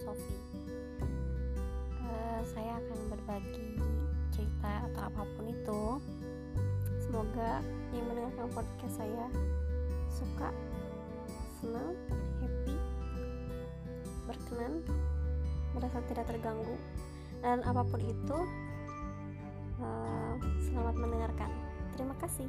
Sofi. Uh, saya akan berbagi cerita atau apa pun itu. Semoga yang mendengarkan podcast saya suka, senang, happy, berkenan, merasa tidak terganggu, dan apa pun itu. Uh, selamat mendengarkan. Terima kasih.